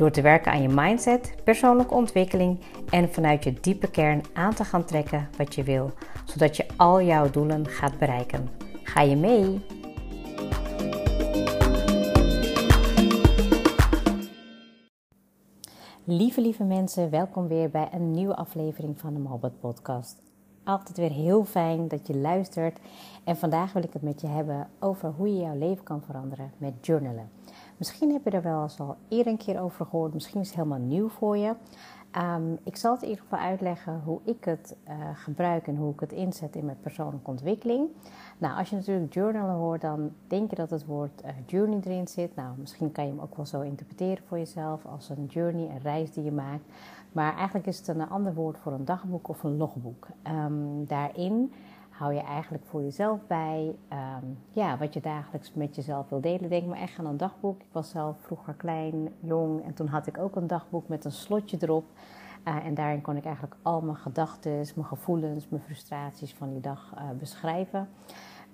Door te werken aan je mindset, persoonlijke ontwikkeling en vanuit je diepe kern aan te gaan trekken wat je wil, zodat je al jouw doelen gaat bereiken. Ga je mee? Lieve, lieve mensen, welkom weer bij een nieuwe aflevering van de Mobbit Podcast. Altijd weer heel fijn dat je luistert. En vandaag wil ik het met je hebben over hoe je jouw leven kan veranderen met journalen. Misschien heb je er wel eens al eerder een keer over gehoord, misschien is het helemaal nieuw voor je. Um, ik zal het in ieder geval uitleggen hoe ik het uh, gebruik en hoe ik het inzet in mijn persoonlijke ontwikkeling. Nou, als je natuurlijk journalen hoort, dan denk je dat het woord uh, journey erin zit. Nou, misschien kan je hem ook wel zo interpreteren voor jezelf als een journey, een reis die je maakt. Maar eigenlijk is het een ander woord voor een dagboek of een logboek. Um, daarin hou je eigenlijk voor jezelf bij um, ja, wat je dagelijks met jezelf wil delen. Denk maar echt aan een dagboek. Ik was zelf vroeger klein, jong en toen had ik ook een dagboek met een slotje erop. Uh, en daarin kon ik eigenlijk al mijn gedachten, mijn gevoelens, mijn frustraties van die dag uh, beschrijven.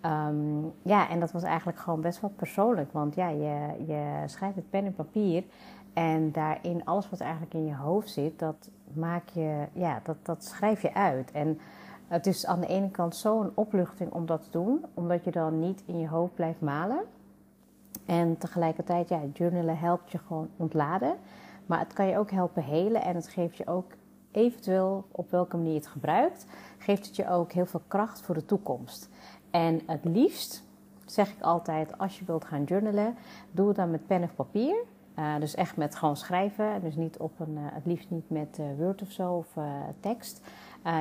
Um, ja, en dat was eigenlijk gewoon best wel persoonlijk. Want ja, je, je schrijft met pen en papier. En daarin alles wat eigenlijk in je hoofd zit, dat maak je, ja, dat, dat schrijf je uit. En het is aan de ene kant zo'n opluchting om dat te doen, omdat je dan niet in je hoofd blijft malen. En tegelijkertijd, ja, journalen helpt je gewoon ontladen. Maar het kan je ook helpen helen en het geeft je ook eventueel op welke manier je het gebruikt, geeft het je ook heel veel kracht voor de toekomst. En het liefst, zeg ik altijd, als je wilt gaan journalen, doe het dan met pen of papier. Uh, dus echt met gewoon schrijven. Dus niet op een, uh, het liefst niet met uh, Word of zo of tekst.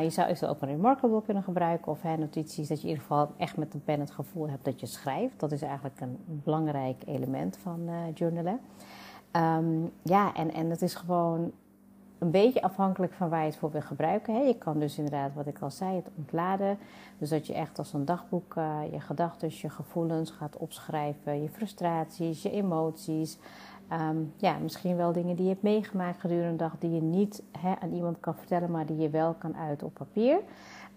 Je zou ook een Remarkable kunnen gebruiken of notities. Dat je in ieder geval echt met een pen het gevoel hebt dat je schrijft. Dat is eigenlijk een belangrijk element van journalen. Um, ja, en, en het is gewoon een beetje afhankelijk van waar je het voor wil gebruiken. Hè. Je kan dus inderdaad, wat ik al zei, het ontladen. Dus dat je echt als een dagboek uh, je gedachten, je gevoelens gaat opschrijven. Je frustraties, je emoties. Um, ja, misschien wel dingen die je hebt meegemaakt gedurende de dag... die je niet hè, aan iemand kan vertellen, maar die je wel kan uiten op papier.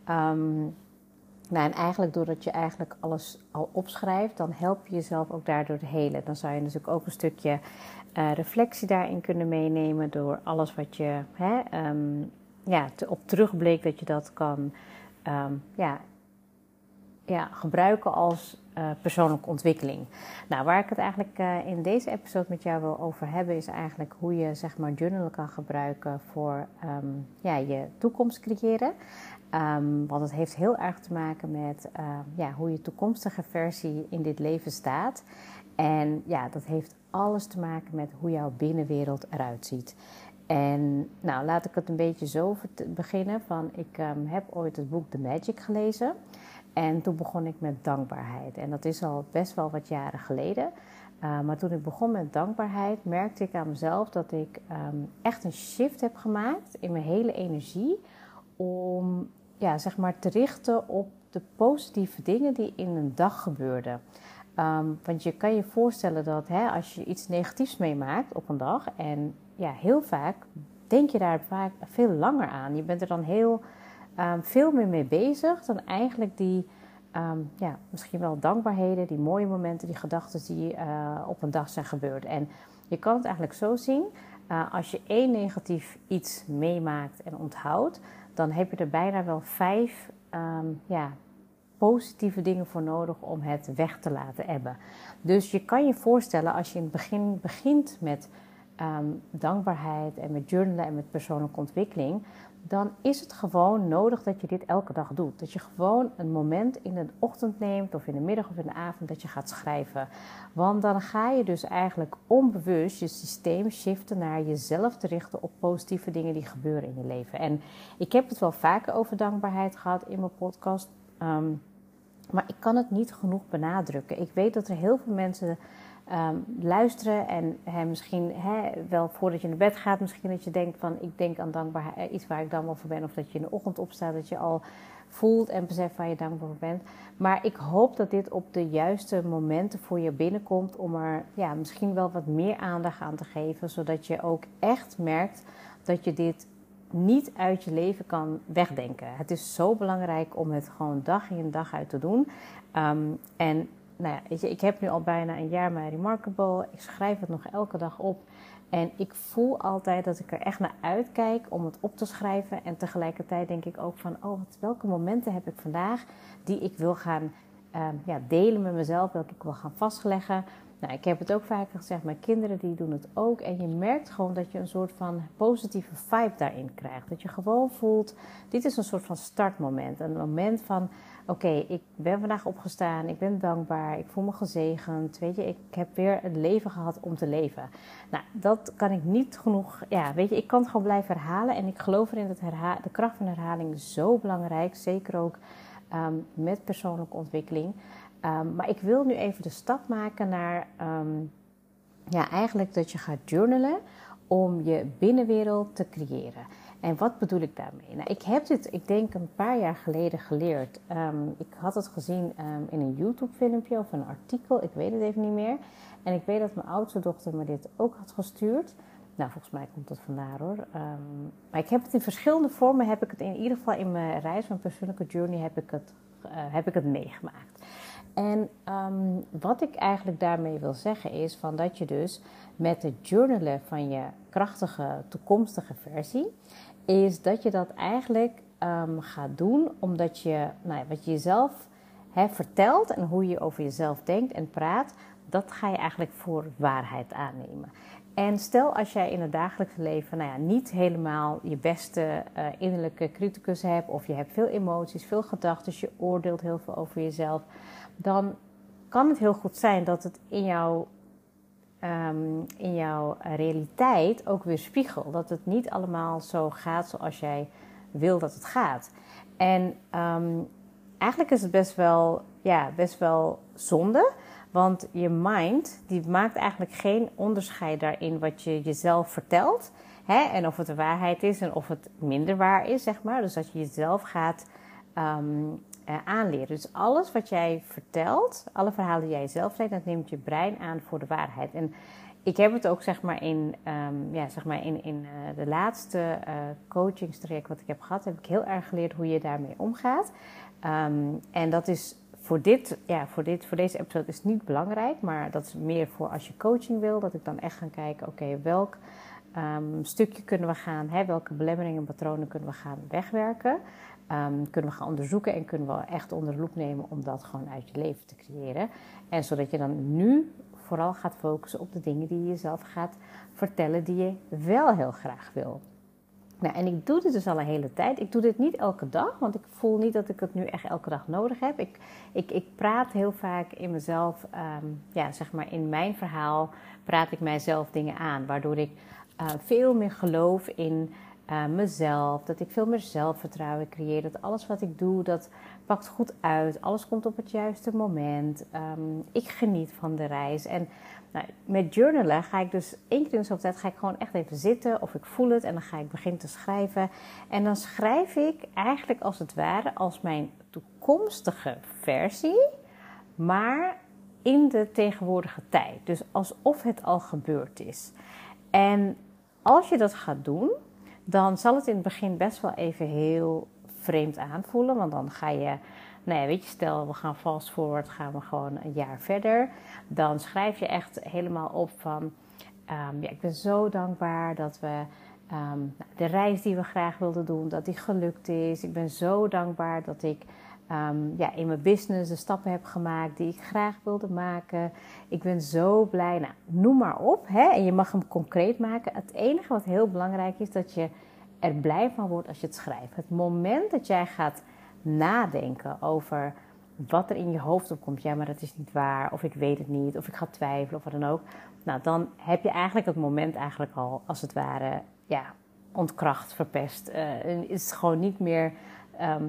Um, nou, en eigenlijk doordat je eigenlijk alles al opschrijft, dan help je jezelf ook daardoor te helen. Dan zou je natuurlijk ook een stukje uh, reflectie daarin kunnen meenemen door alles wat je hè, um, ja, op terugblik dat je dat kan um, ja, ja, gebruiken als uh, persoonlijke ontwikkeling. Nou, waar ik het eigenlijk uh, in deze episode met jou wil over hebben, is eigenlijk hoe je zeg maar journalen kan gebruiken voor um, ja, je toekomst creëren. Um, want het heeft heel erg te maken met uh, ja, hoe je toekomstige versie in dit leven staat. En ja, dat heeft alles te maken met hoe jouw binnenwereld eruit ziet. En nou, laat ik het een beetje zo beginnen. Van, ik heb ooit het boek The Magic gelezen. En toen begon ik met dankbaarheid. En dat is al best wel wat jaren geleden. Uh, maar toen ik begon met dankbaarheid, merkte ik aan mezelf dat ik um, echt een shift heb gemaakt in mijn hele energie. Om ja, zeg maar te richten op de positieve dingen die in een dag gebeurden. Um, want je kan je voorstellen dat hè, als je iets negatiefs meemaakt op een dag, en ja, heel vaak denk je daar vaak veel langer aan. Je bent er dan heel um, veel meer mee bezig dan eigenlijk die, um, ja, misschien wel dankbaarheden, die mooie momenten, die gedachten die uh, op een dag zijn gebeurd. En je kan het eigenlijk zo zien, uh, als je één negatief iets meemaakt en onthoudt, dan heb je er bijna wel vijf um, ja, positieve dingen voor nodig om het weg te laten ebben. Dus je kan je voorstellen als je in het begin begint met um, dankbaarheid en met journalen en met persoonlijke ontwikkeling, dan is het gewoon nodig dat je dit elke dag doet. Dat je gewoon een moment in de ochtend neemt of in de middag of in de avond dat je gaat schrijven. Want dan ga je dus eigenlijk onbewust je systeem shiften naar jezelf te richten op positieve dingen die gebeuren in je leven. En ik heb het wel vaker over dankbaarheid gehad in mijn podcast. Um, maar ik kan het niet genoeg benadrukken. Ik weet dat er heel veel mensen ehm, luisteren. En hè, misschien hè, wel voordat je naar bed gaat, misschien dat je denkt van ik denk aan dankbaarheid, eh, iets waar ik dankbaar voor ben. Of dat je in de ochtend opstaat, dat je al voelt en beseft waar je dankbaar voor bent. Maar ik hoop dat dit op de juiste momenten voor je binnenkomt om er ja, misschien wel wat meer aandacht aan te geven. Zodat je ook echt merkt dat je dit niet uit je leven kan wegdenken. Het is zo belangrijk om het gewoon dag in dag uit te doen. Ehm, en nou ja, weet je, ik heb nu al bijna een jaar mijn Remarkable. Ik schrijf het nog elke dag op. En ik voel altijd dat ik er echt naar uitkijk om het op te schrijven. En tegelijkertijd denk ik ook van, oh, welke momenten heb ik vandaag die ik wil gaan ehm, ja, delen met mezelf, welke ik wil gaan vastleggen. Nou, ik heb het ook vaker gezegd, mijn kinderen die doen het ook. En je merkt gewoon dat je een soort van positieve vibe daarin krijgt. Dat je gewoon voelt, dit is een soort van startmoment. Een moment van, oké, ik ben vandaag opgestaan, ik ben dankbaar, ik voel me gezegend. Weet je, ik heb weer het leven gehad om te leven. Nou, dat kan ik niet genoeg, ja, weet je, ik kan het gewoon blijven herhalen. En ik geloof erin dat de kracht van herhaling zo belangrijk. Zeker ook ehm, met persoonlijke ontwikkeling. Ehm, maar ik wil nu even de stap maken naar ehm, ja, eigenlijk dat je gaat journalen om je binnenwereld te creëren. En wat bedoel ik daarmee? Nou, ik heb dit, ik denk, een paar jaar geleden geleerd. Ehm, ik had het gezien in een YouTube-filmpje of een artikel, ik weet het even niet meer. En ik weet dat mijn oudste dochter me dit ook had gestuurd. Nou, volgens mij komt dat vandaar hoor. maar ik heb het in verschillende vormen, heb ik het in ieder geval in mijn reis, mijn persoonlijke journey, heb ik het, uh, heb ik het meegemaakt. En ehm, wat ik eigenlijk daarmee wil zeggen is van dat je dus met het journalen van je krachtige toekomstige versie, is dat je dat eigenlijk um, gaat doen omdat je nou wat je jezelf hè, vertelt en hoe je over jezelf denkt en praat, dat ga je eigenlijk voor waarheid aannemen. En stel als jij in het dagelijkse leven nou ja, niet helemaal je beste uh, innerlijke criticus hebt, of je hebt veel emoties, veel gedachten, je oordeelt heel veel over jezelf, dan kan het heel goed zijn dat het in jouw, um, in jouw realiteit ook weer spiegelt. Dat het niet allemaal zo gaat zoals jij wil dat het gaat. En um, eigenlijk is het best wel, ja, best wel zonde. Want je mind die maakt eigenlijk geen onderscheid daarin wat je jezelf vertelt. Hè? En of het de waarheid is en of het minder waar is, zeg maar. Dus dat je jezelf gaat um, uh, aanleren. Dus alles wat jij vertelt, alle verhalen die jij zelf zegt, dat neemt je brein aan voor de waarheid. En ik heb het ook zeg maar in, um, ja, zeg maar in, in uh, de laatste uh, coachingstraject wat ik heb gehad, heb ik heel erg geleerd hoe je daarmee omgaat. Um, en dat is voor, dit, ja, voor, dit, voor deze episode is niet belangrijk, maar dat is meer voor als je coaching wil, dat ik dan echt ga kijken, oké, welk um, stukje kunnen we gaan, hè, welke belemmeringen en patronen kunnen we gaan wegwerken. Um, kunnen we gaan onderzoeken en kunnen we echt onder de loep nemen om dat gewoon uit je leven te creëren. En zodat je dan nu vooral gaat focussen op de dingen die je jezelf gaat vertellen die je wel heel graag wil. Nou, en ik doe dit dus al een hele tijd. Ik doe dit niet elke dag, want ik voel niet dat ik het nu echt elke dag nodig heb. Ik, ik, ik praat heel vaak in mezelf, um, ja, zeg maar in mijn verhaal, praat ik mijzelf dingen aan. Waardoor ik uh, veel meer geloof in uh, mezelf, dat ik veel meer zelfvertrouwen creëer, dat alles wat ik doe, dat pakt goed uit, alles komt op het juiste moment. Um, ik geniet van de reis en nou, met journalen ga ik dus één keer in de zoveel tijd ga ik gewoon echt even zitten of ik voel het en dan ga ik beginnen te schrijven. En dan schrijf ik eigenlijk als het ware als mijn toekomstige versie, maar in de tegenwoordige tijd. Dus alsof het al gebeurd is. En als je dat gaat doen, dan zal het in het begin best wel even heel vreemd aanvoelen. Want dan ga je, nou ja, weet je, stel we gaan fast forward, gaan we gewoon een jaar verder. Dan schrijf je echt helemaal op van, um, ja, ik ben zo dankbaar dat we um, de reis die we graag wilden doen, dat die gelukt is. Ik ben zo dankbaar dat ik um, ja, in mijn business de stappen heb gemaakt die ik graag wilde maken. Ik ben zo blij. Nou, noem maar op. Hè? En je mag hem concreet maken. Het enige wat heel belangrijk is, dat je er blij van wordt als je het schrijft. Het moment dat jij gaat nadenken over wat er in je hoofd opkomt. Ja, maar dat is niet waar. Of ik weet het niet. Of ik ga twijfelen of wat dan ook. Nou, dan heb je eigenlijk het moment eigenlijk al, als het ware, ja, ontkracht, verpest. Is het gewoon niet meer ehm,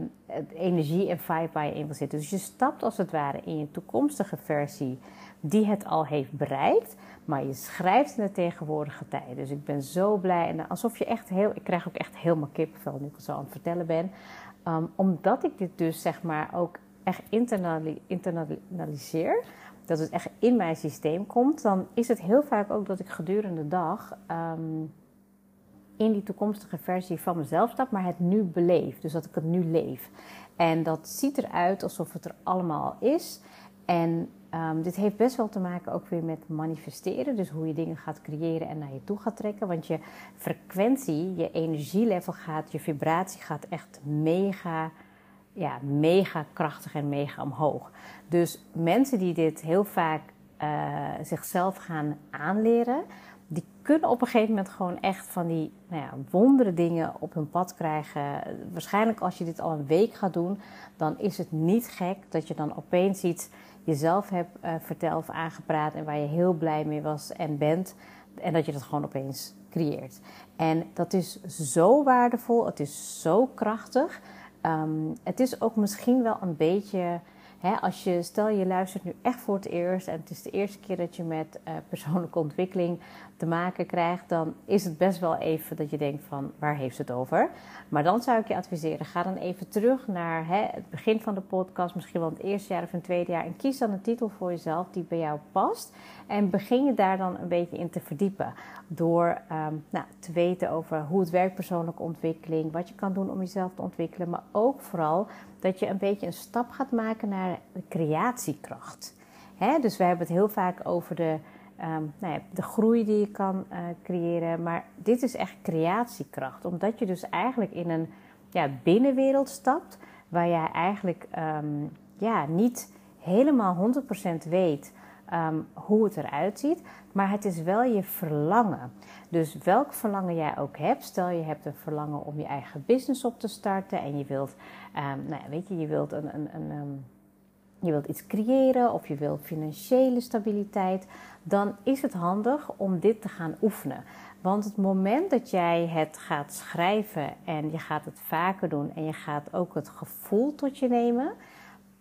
energie en vibe waar je in wil zitten. Dus je stapt als het ware in je toekomstige versie die het al heeft bereikt. Maar je schrijft in de tegenwoordige tijd. Dus ik ben zo blij. En alsof je echt heel. Ik krijg ook echt helemaal kippenvel nu ik het zo aan het vertellen ben. Ehm, omdat ik dit dus zeg maar ook echt internaliseer. Dat het echt in mijn systeem komt. Dan is het heel vaak ook dat ik gedurende de dag. Ehm, in die toekomstige versie van mezelf stap, maar het nu beleef. Dus dat ik het nu leef. En dat ziet eruit alsof het er allemaal is. En um, dit heeft best wel te maken ook weer met manifesteren. Dus hoe je dingen gaat creëren en naar je toe gaat trekken. Want je frequentie, je energielevel gaat, je vibratie gaat echt mega, ja, mega krachtig en mega omhoog. Dus mensen die dit heel vaak uh, zichzelf gaan aanleren, kunnen op een gegeven moment gewoon echt van die nou ja, wondere dingen op hun pad krijgen. Waarschijnlijk als je dit al een week gaat doen, dan is het niet gek dat je dan opeens iets jezelf hebt uh, verteld of aangepraat en waar je heel blij mee was en bent. En dat je dat gewoon opeens creëert. En dat is zo waardevol, het is zo krachtig. Um, het is ook misschien wel een beetje als je, stel je luistert nu echt voor het eerst en het is de eerste keer dat je met uh, persoonlijke ontwikkeling te maken krijgt, dan is het best wel even dat je denkt van waar heeft het over? Maar dan zou ik je adviseren, ga dan even terug naar het begin van de podcast, misschien wel het eerste jaar of een tweede jaar en kies dan een titel voor jezelf die bij jou past en begin je daar dan een beetje in te verdiepen door ehm, nou, te weten over hoe het werkt persoonlijke ontwikkeling, wat je kan doen om jezelf te ontwikkelen, maar ook vooral dat je een beetje een stap gaat maken naar de creatiekracht. dus we hebben het heel vaak over de, ehm, nou ja, de groei die je kan uh, creëren. Maar dit is echt creatiekracht. Omdat je dus eigenlijk in een ja, binnenwereld stapt waar jij eigenlijk um, ja, niet helemaal 100% weet um, hoe het eruit ziet. Maar het is wel je verlangen. Dus welk verlangen jij ook hebt. Stel je hebt een verlangen om je eigen business op te starten. En je wilt, um, nou weet je, je wilt een, een, een um, je wilt iets creëren of je wilt financiële stabiliteit, dan is het handig om dit te gaan oefenen. Want het moment dat jij het gaat schrijven en je gaat het vaker doen en je gaat ook het gevoel tot je nemen,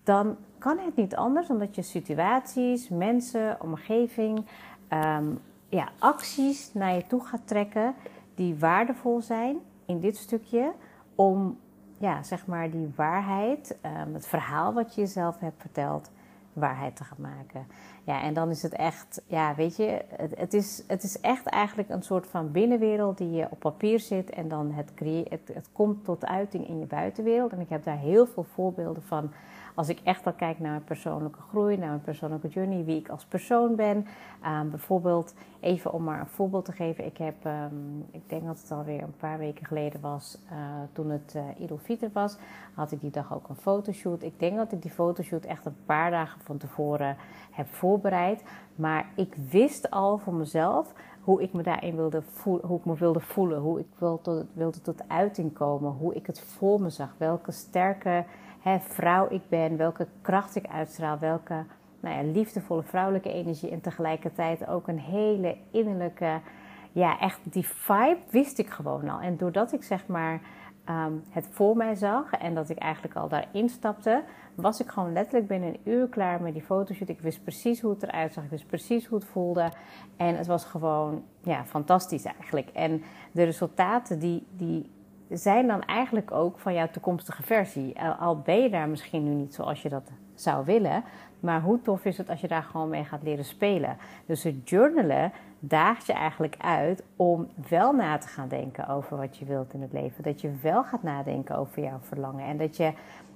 dan kan het niet anders dan dat je situaties, mensen, omgeving, um, ja, acties naar je toe gaat trekken die waardevol zijn in dit stukje om ja, zeg maar die waarheid, um, het verhaal wat je jezelf hebt verteld, waarheid te gaan maken. Ja, en dan is het echt, ja, weet je, het, het, is, het is echt eigenlijk een soort van binnenwereld die je op papier zit en dan het, het, het komt tot uiting in je buitenwereld. En ik heb daar heel veel voorbeelden van als ik echt al kijk naar mijn persoonlijke groei, naar mijn persoonlijke journey, wie ik als persoon ben. Um, bijvoorbeeld, even om maar een voorbeeld te geven. Ik heb, um, ik denk dat het alweer een paar weken geleden was, uh, toen het uh, Idol was, had ik die dag ook een fotoshoot. Ik denk dat ik die fotoshoot echt een paar dagen van tevoren heb voorbereid. Maar ik wist al voor mezelf hoe ik me daarin wilde voelen, hoe ik me wilde voelen, hoe ik wilde tot, wilde tot uiting komen, hoe ik het voor me zag, welke sterke hè, vrouw ik ben, welke kracht ik uitstraal, welke nou ja, liefdevolle vrouwelijke energie. En tegelijkertijd ook een hele innerlijke, ja, echt die vibe wist ik gewoon al. En doordat ik zeg maar ehm, het voor mij zag en dat ik eigenlijk al daarin stapte, was ik gewoon letterlijk binnen een uur klaar met die fotoshoot. Ik wist precies hoe het eruit zag, ik wist precies hoe het voelde. En het was gewoon ja, fantastisch eigenlijk. En de resultaten die, die zijn dan eigenlijk ook van jouw toekomstige versie. Al ben je daar misschien nu niet zoals je dat zou willen. Maar hoe tof is het als je daar gewoon mee gaat leren spelen? Dus het journalen daagt je eigenlijk uit om wel na te gaan denken over wat je wilt in het leven. Dat je wel gaat nadenken over jouw verlangen. En dat je,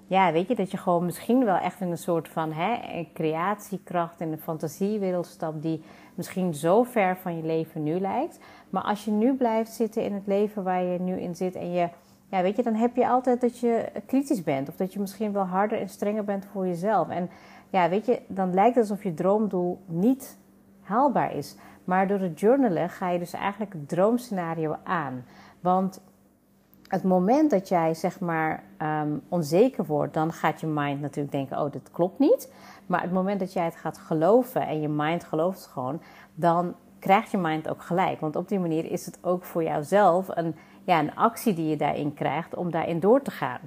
ja, weet je, dat je gewoon misschien wel echt in een soort van hè, creatiekracht in de fantasiewereld stapt die misschien zo ver van je leven nu lijkt. Maar als je nu blijft zitten in het leven waar je nu in zit en je, ja, weet je, dan heb je altijd dat je kritisch bent. Of dat je misschien wel harder en strenger bent voor jezelf. En ja, weet je, dan lijkt het alsof je droomdoel niet haalbaar is. Maar door het journalen ga je dus eigenlijk het droomscenario aan. Want het moment dat jij zeg maar um, onzeker wordt, dan gaat je mind natuurlijk denken: oh, dit klopt niet. Maar het moment dat jij het gaat geloven en je mind gelooft het gewoon, dan krijgt je mind ook gelijk. Want op die manier is het ook voor jouzelf een, ja, een actie die je daarin krijgt om daarin door te gaan.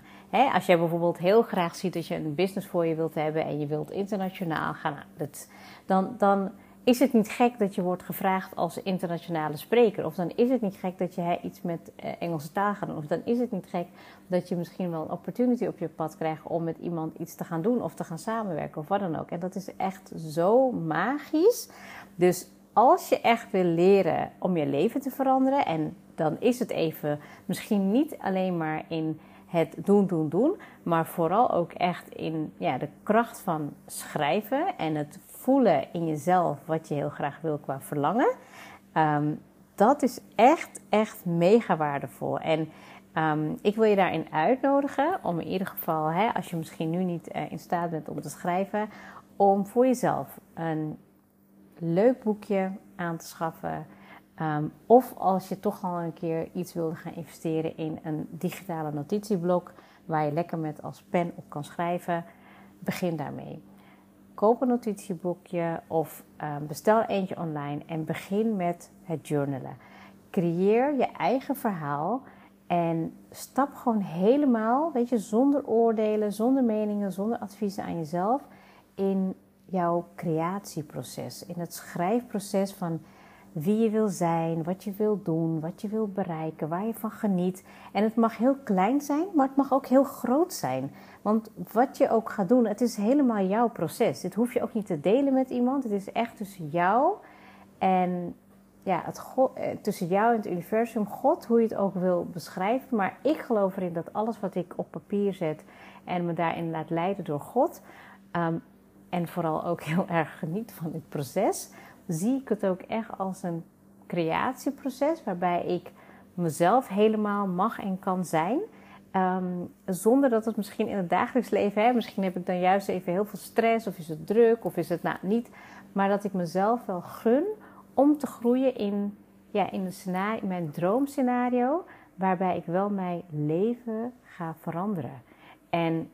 Als jij bijvoorbeeld heel graag ziet dat je een business voor je wilt hebben en je wilt internationaal gaan, nou, dat, dan, dan is het niet gek dat je wordt gevraagd als internationale spreker. Of dan is het niet gek dat je iets met eh, Engelse taal gaat doen. Of dan is het niet gek dat je misschien wel een opportunity op je pad krijgt om met iemand iets te gaan doen of te gaan samenwerken of wat dan ook. En dat is echt zo magisch. Dus als je echt wil leren om je leven te veranderen, en dan is het even misschien niet alleen maar in het doen, doen, doen, maar vooral ook echt in ja, de kracht van schrijven en het voelen in jezelf wat je heel graag wil qua verlangen. Ehm, dat is echt, echt mega waardevol. En ehm, ik wil je daarin uitnodigen om in ieder geval, hè, als je misschien nu niet uh, in staat bent om te schrijven, om voor jezelf een leuk boekje aan te schaffen. Ehm, of als je toch al een keer iets wilde gaan investeren in een digitale notitieblok waar je lekker met als pen op kan schrijven, begin daarmee. Koop een notitieboekje of um, bestel eentje online en begin met het journalen. Creëer je eigen verhaal en stap gewoon helemaal, weet je, zonder oordelen, zonder meningen, zonder adviezen aan jezelf in jouw creatieproces, in het schrijfproces van wie je wil zijn, wat je wil doen, wat je wil bereiken, waar je van geniet. En het mag heel klein zijn, maar het mag ook heel groot zijn. Want wat je ook gaat doen, het is helemaal jouw proces. Dit hoef je ook niet te delen met iemand. Het is echt tussen jou en ja, het eh, tussen jou en het universum, God, hoe je het ook wil beschrijven. Maar ik geloof erin dat alles wat ik op papier zet en me daarin laat leiden door God. Ehm, en vooral ook heel erg geniet van dit proces zie ik het ook echt als een creatieproces waarbij ik mezelf helemaal mag en kan zijn. Ehm, zonder dat het misschien in het dagelijks leven, hè, misschien heb ik dan juist even heel veel stress, of is het druk, of is het nou niet. Maar dat ik mezelf wel gun om te groeien in, ja, in, een scenario, in mijn droomscenario, waarbij ik wel mijn leven ga veranderen. En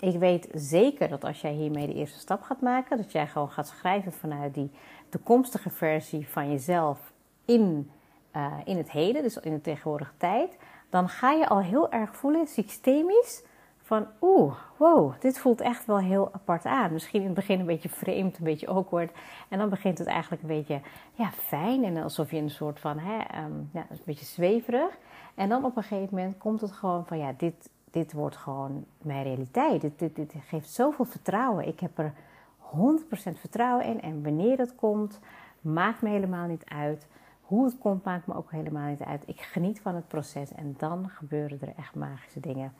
ik weet zeker dat als jij hiermee de eerste stap gaat maken, dat jij gewoon gaat schrijven vanuit die toekomstige versie van jezelf in, uh, in het heden, dus in de tegenwoordige tijd, dan ga je al heel erg voelen, systemisch, van oeh, wow, dit voelt echt wel heel apart aan. Misschien in het begin een beetje vreemd, een beetje awkward. En dan begint het eigenlijk een beetje ja, fijn en alsof je een soort van, hè, um, ja, een beetje zweverig. En dan op een gegeven moment komt het gewoon van, ja, dit, dit wordt gewoon mijn realiteit. Dit, geeft zoveel vertrouwen. Ik heb er 100% vertrouwen in. En wanneer dat komt, maakt me helemaal niet uit. Hoe het komt, maakt me ook helemaal niet uit. Ik geniet van het proces en dan gebeuren er echt magische dingen.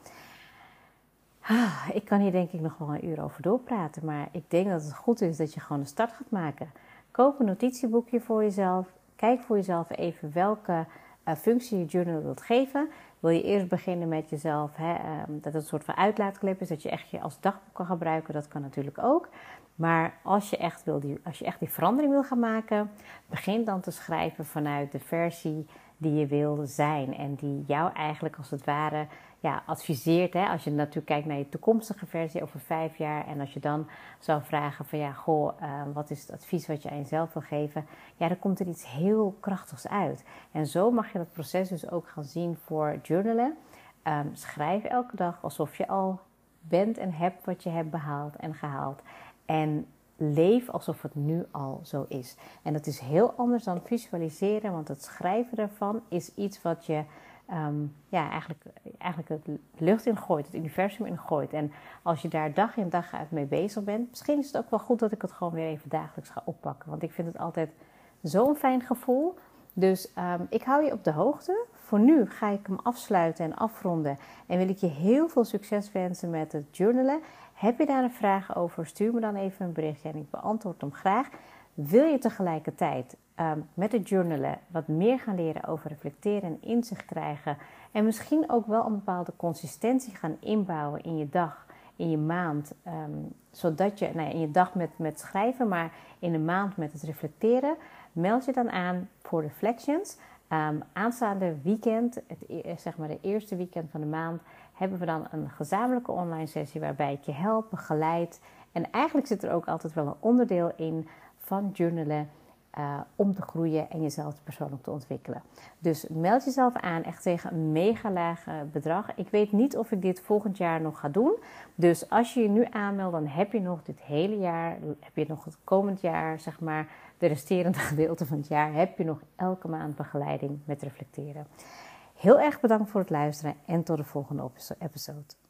Ah, ik kan hier denk ik nog wel een uur over doorpraten, maar ik denk dat het goed is dat je gewoon een start gaat maken. Koop een notitieboekje voor jezelf. Kijk voor jezelf even welke functie je journal wilt geven. Wil je eerst beginnen met jezelf, hè, um, dat het een soort van uitlaatklep is, dat je echt je als dagboek kan gebruiken, dat kan natuurlijk ook. Maar als je, echt wil die, als je echt die verandering wil gaan maken, begin dan te schrijven vanuit de versie die je wil zijn. En die jou eigenlijk als het ware ja, adviseert. Hè? Als je natuurlijk kijkt naar je toekomstige versie over vijf jaar. En als je dan zou vragen van ja, goh, uh, wat is het advies wat je aan jezelf wil geven? Ja, dan komt er iets heel krachtigs uit. En zo mag je dat proces dus ook gaan zien voor journalen. Um, schrijf elke dag alsof je al bent en hebt wat je hebt behaald en gehaald. En leef alsof het nu al zo is. En dat is heel anders dan visualiseren, want het schrijven daarvan is iets wat je um, ja, eigenlijk, eigenlijk het lucht in gooit, het universum in gooit. En als je daar dag in dag uit mee bezig bent, misschien is het ook wel goed dat ik het gewoon weer even dagelijks ga oppakken. Want ik vind het altijd zo'n fijn gevoel. Dus um, ik hou je op de hoogte. Voor nu ga ik hem afsluiten en afronden. En wil ik je heel veel succes wensen met het journalen. Heb je daar een vraag over? Stuur me dan even een berichtje en ik beantwoord hem graag. Wil je tegelijkertijd um, met het journalen wat meer gaan leren over reflecteren en inzicht krijgen en misschien ook wel een bepaalde consistentie gaan inbouwen in je dag, in je maand, um, zodat je nou ja, in je dag met, met schrijven, maar in de maand met het reflecteren, meld je dan aan voor Reflections. Um, aanstaande weekend, het, e, zeg maar de eerste weekend van de maand, hebben we dan een gezamenlijke online sessie waarbij ik je help, begeleid. En eigenlijk zit er ook altijd wel een onderdeel in van journalen uh, om te groeien en jezelf persoonlijk te ontwikkelen. Dus meld jezelf aan echt tegen een mega lage bedrag. Ik weet niet of ik dit volgend jaar nog ga doen. Dus als je je nu aanmeldt, dan heb je nog dit hele jaar, heb je nog het komend jaar, zeg maar, de resterende gedeelte van het jaar, heb je nog elke maand begeleiding met reflecteren. Heel erg bedankt voor het luisteren en tot de volgende episode.